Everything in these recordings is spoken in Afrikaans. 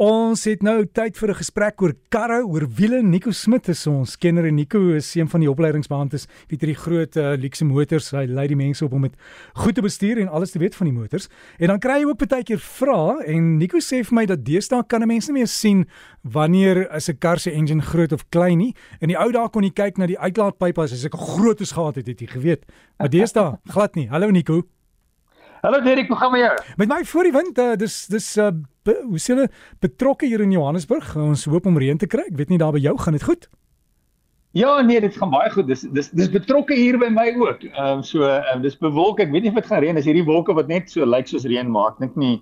Ons het nou tyd vir 'n gesprek oor karre, oor wiele. Nico Smit is ons kenner en Nico is een van die opleidingsbeamptes wie hierdie groot uh, luxe motors. Hy lei die mense op om met goed te bestuur en alles te weet van die motors. En dan kry jy ook baie keer vrae en Nico sê vir my dat deesdae kan 'n mens nie meer sien wanneer is 'n kar se engine groot of klein nie. In die ou dae kon jy kyk na die uitlaatpype as hy sulke groot is gehad het, het jy geweet. Maar deesdae glad nie. Hallo Nico. Hallo Derek, hoe gaan met jou? Met my voor die wind, uh, dis dis uh, be, hoe sê hulle betrokke hier in Johannesburg. Ons hoop om reën te kry. Ek weet nie daar by jou gaan dit goed? Ja, nee, dit gaan baie goed. Dis dis dis betrokke hier by my ook. Ehm um, so um, dis bewolk. Ek weet nie of dit gaan reën. Is hierdie wolke wat net so lyk soos reën maak. Dink nie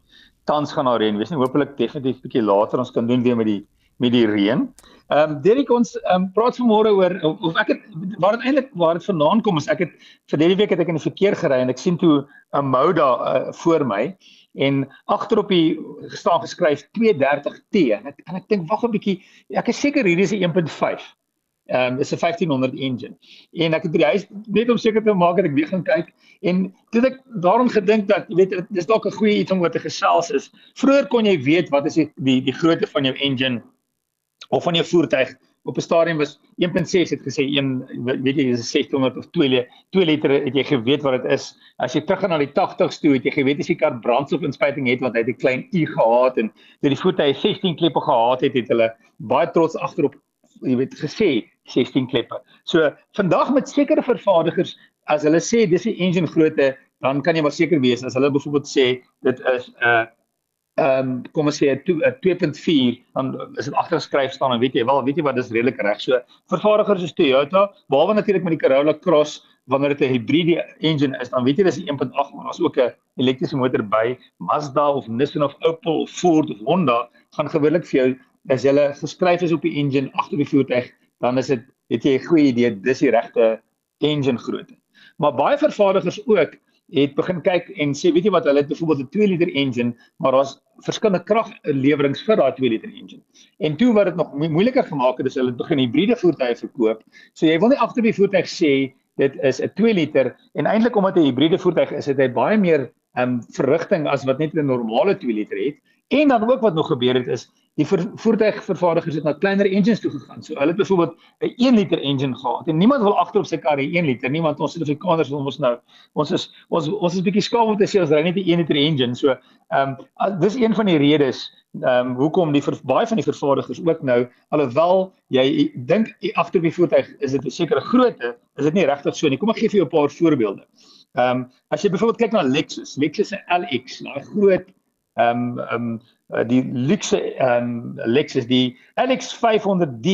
tans gaan daar reën wees nie. Hoopelik definitief bietjie later ons kan doen weer met die met die reën. Ehm um, Derek ons ehm um, praat vanmôre oor of, of ek het waar dit eintlik waar dit vandaan kom is ek het vir hierdie week het ek in die verkeer gery en ek sien toe 'n Moda uh, voor my en agterop die staan geskryf 230T en ek en ek dink wag 'n bietjie ek is seker hierdie is 'n 1.5 ehm um, is 'n 1500 engine en ek het by die huis net om seker te maak dat ek weer gaan kyk en toe ek daarom gedink dat jy weet dis dalk 'n goeie iets om oor te gesels is vroeër kon jy weet wat is die die, die grootte van jou engine of van jou voertuig op 'n stadium was 1.6 het gesê een weet jy is 600 of 2 liter 2 liter het jy geweet wat dit is. As jy terug gaan na die 80s toe het jy geweet as jy kar brandstofinspuiting het want hy het 'n klein u gehad en dat die voertuig 16 kleppe gehad het het hulle baie trots agterop jy weet gesê 16 kleppe. So vandag met sekere vervaardigers as hulle sê dis die engine grootte dan kan jy maar seker wees as hulle byvoorbeeld sê dit is 'n uh, ehm um, kom ons sê 'n 2.4 dan is dit agtergeskryf staan en weet jy wel weet jy wat dis redelik reg. So vervaardigers is Toyota behalwe natuurlik met die Corolla Cross wanneer dit 'n hibriede engine is dan weet jy dis 'n 1.8 maar daar's ook 'n elektriese motor by Mazda of Nissan of Opel of Ford of Honda gaan gewoonlik vir jou as hulle geskryf is op die engine agter die voertuig dan is dit weet jy 'n goeie idee dis die regte engine grootte. Maar baie vervaardigers ook het begin kyk en sê weet jy wat hulle het byvoorbeeld 'n 2 liter engine maar daar's verskillende kraglewerings vir daai 2 liter engine. En toe wat dit nog mo moeiliker gemaak het is hulle begin hibriede voertuie verkoop. So jy wil nie agter die voertuig sê dit is 'n 2 liter en eintlik omdat 'n hibriede voertuig is, het hy baie meer ehm um, verrigting as wat net 'n normale 2 liter het. En dan ook wat nog gebeur het is die voertuigvervaardigers het na kleiner engines toe gegaan. So hulle het byvoorbeeld 'n 1 liter engine gehad en niemand wil agter op sy kar 'n 1 liter nie want ons Suid-Afrikaners wil ons nou ons is ons ons is bietjie skaam om te sê ons ry net 'n 1 liter engine. So ehm um, dis een van die redes ehm um, hoekom die baie van die vervaardigers ook nou alhoewel jy dink agter die voertuig is dit 'n sekere grootte, is dit nie regtig so nie. Kom ek gee vir jou 'n paar voorbeelde. Ehm um, as jy byvoorbeeld kyk na Lexus, Lexus se LX, daai groot ehm um, ehm um, die luxe ehm um, Lexus die LX 500D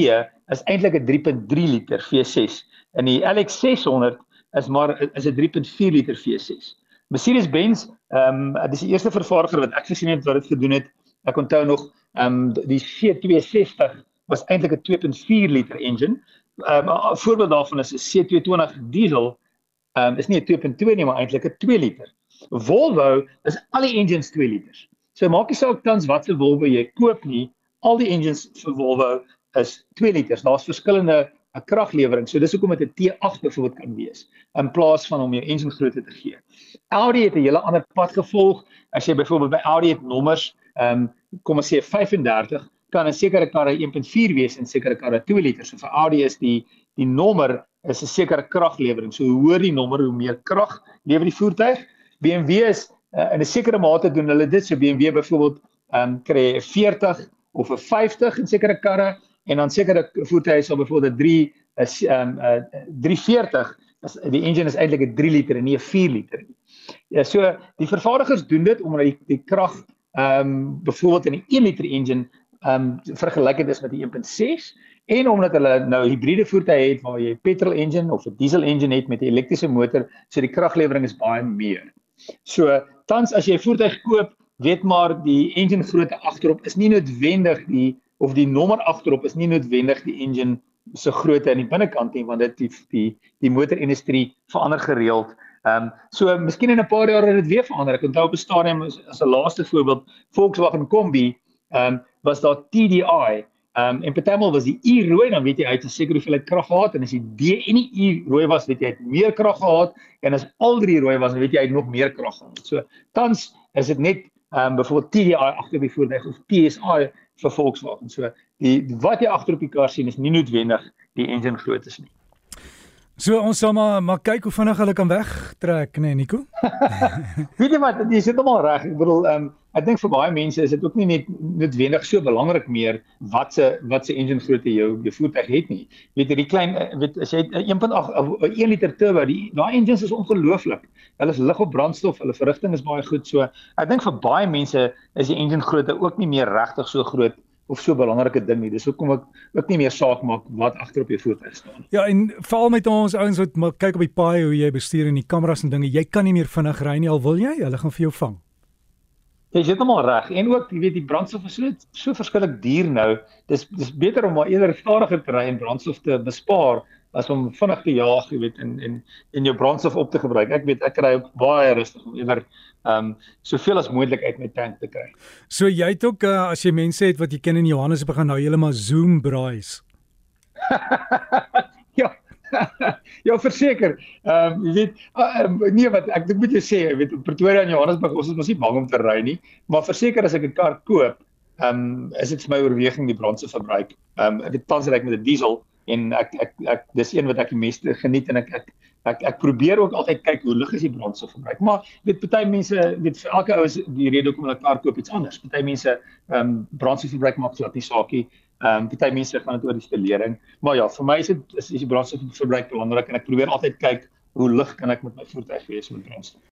is eintlik 'n 3.3 liter V6 en die LX 600 is maar is 'n 3.4 liter V6. Mercedes-Benz ehm um, dis die eerste vervaardiger wat ek gesien het wat dit gedoen het. Ek onthou nog ehm um, die C260 was eintlik 'n 2.4 liter engine. Ehm um, voorbeeld daarvan is 'n C220 diesel ehm um, is nie 'n 2.2 nie maar eintlik 'n 2 liter. Volvo is al die engines 2 liters. So maak nie saak tans watse Volvo jy koop nie, al die engines vir Volvo is 2 liters. Daar's verskillende kraglewering. So dis hoekom dit 'n T8 byvoorbeeld kan wees in plaas van om jou engine grootte te gee. Audi het 'n hele ander pad gevolg. As jy byvoorbeeld by Audi het nommers, ehm um, kom ons sê 35, kan 'n sekere kar 'n 1.4 wees en sekere kar 'n 2 liter. So vir Audi is die die nommer is 'n sekere kraglewering. So hoe hoër die nommer, hoe meer krag lewer die voertuig. BMW is uh, in 'n sekere mate doen hulle dit so BMW byvoorbeeld ehm um, kry 'n 40 of 'n 50 in sekere karre en dan sekere voertuie sal byvoorbeeld 'n 3 is ehm um, 'n uh, 340 as die engine is eintlik 'n 3 liter en nie 'n 4 liter nie. Ja, so die vervaardigers doen dit omdat die, die krag ehm um, byvoorbeeld in 'n 1 liter engine ehm um, vergelyk dit is met die 1.6 en omdat hulle nou hibriede voertuie het waar jy petrol engine of 'n diesel engine het met 'n elektriese motor, so die kraglewering is baie meer. So tans as jy 'n voertuig koop, weet maar die engine grootte agterop is nie noodwendig die of die nommer agterop is nie noodwendig die engine se grootte aan die binnekant nie want dit die die die motorindustrie verander gereeld. Ehm um, so miskien in 'n paar jaar het dit weer verander. Ek onthou op 'n stadium as, 'n laaste voorbeeld Volkswagen Kombi ehm um, was daar TDI Ehm um, en partymal was die U rooi dan weet jy hy het 'n sekere hoeveelheid krag gehad en as die D en die U rooi was weet jy hy het meer krag gehad en as al drie rooi was dan weet jy hy het nog meer krag gehad. So tans is dit net ehm um, byvoorbeeld TDI agter die voertuig of TSI vir Volkswagen. So die wat jy agter op die kar sien is nie noodwendig die engine grootte nie. So ons sal maar maar kyk hoe vinnig hulle kan wegtrek, né, nee, Nico? Weet jy wat, jy sit hom al reg. Ek bedoel, ehm um, ek dink vir baie mense is dit ook nie net noodwendig so belangrik meer wat se wat se engine grootte jou jou voertuig het nie. Weet jy, die klein eh, weet as jy 1.8 1 liter turbo, die daai engines is ongelooflik. Hulle is lig op brandstof, hulle verrigting is baie goed. So ek dink vir baie mense is die engine grootte ook nie meer regtig so groot of so 'n belangrike ding nie. Dis hoekom ek ook nie meer saak maak wat agter op jou voertuig staan. Ja, en veral met ons ouens wat kyk op die paai hoe jy bestuur en die kameras en dinge, jy kan nie meer vinnig ry nie al wil jy, hulle gaan vir jou vang. Jy sit hom al reg. En ook, jy weet, die brandstof is so so verskriklik duur nou. Dis dis beter om maar eerder stadiger te ry en brandstof te bespaar as om vinnig te jaag, jy weet, en en en jou brandstof op te gebruik. Ek weet ek ry baie rustig om eerder ehm um, soveel as moontlik uit my tank te kry. So jy het ook uh, as jy mense het wat jy ken in Johannesburg begin nou heeltemal Zoom braais. ja. verseker. Ehm um, jy weet uh, nee wat ek moet jou sê, jy weet Pretoria en Johannesburg ons is mos nie bang om te ry nie, maar verseker as ek 'n kar koop, ehm um, is dit vir my oorweging die brandstofverbruik. Ehm um, dit tans ry met 'n diesel en ek ek ek dis een wat ek die meeste geniet en ek ek ek, ek probeer ook altyd kyk hoe lig is die brandstofverbruik. Maar weet party mense weet vir elke ou is die rede hoekom hulle 'n kar koop iets anders. Party mense ehm um, brandstofverbruik maak glad nie saakie. Ehm um, party mense gaan dit oor die stelering. Maar ja, vir my is dit is, is die brandstofverbruik belangrik en ek probeer altyd kyk hoe lig kan ek met my voertuig wees met brandstof.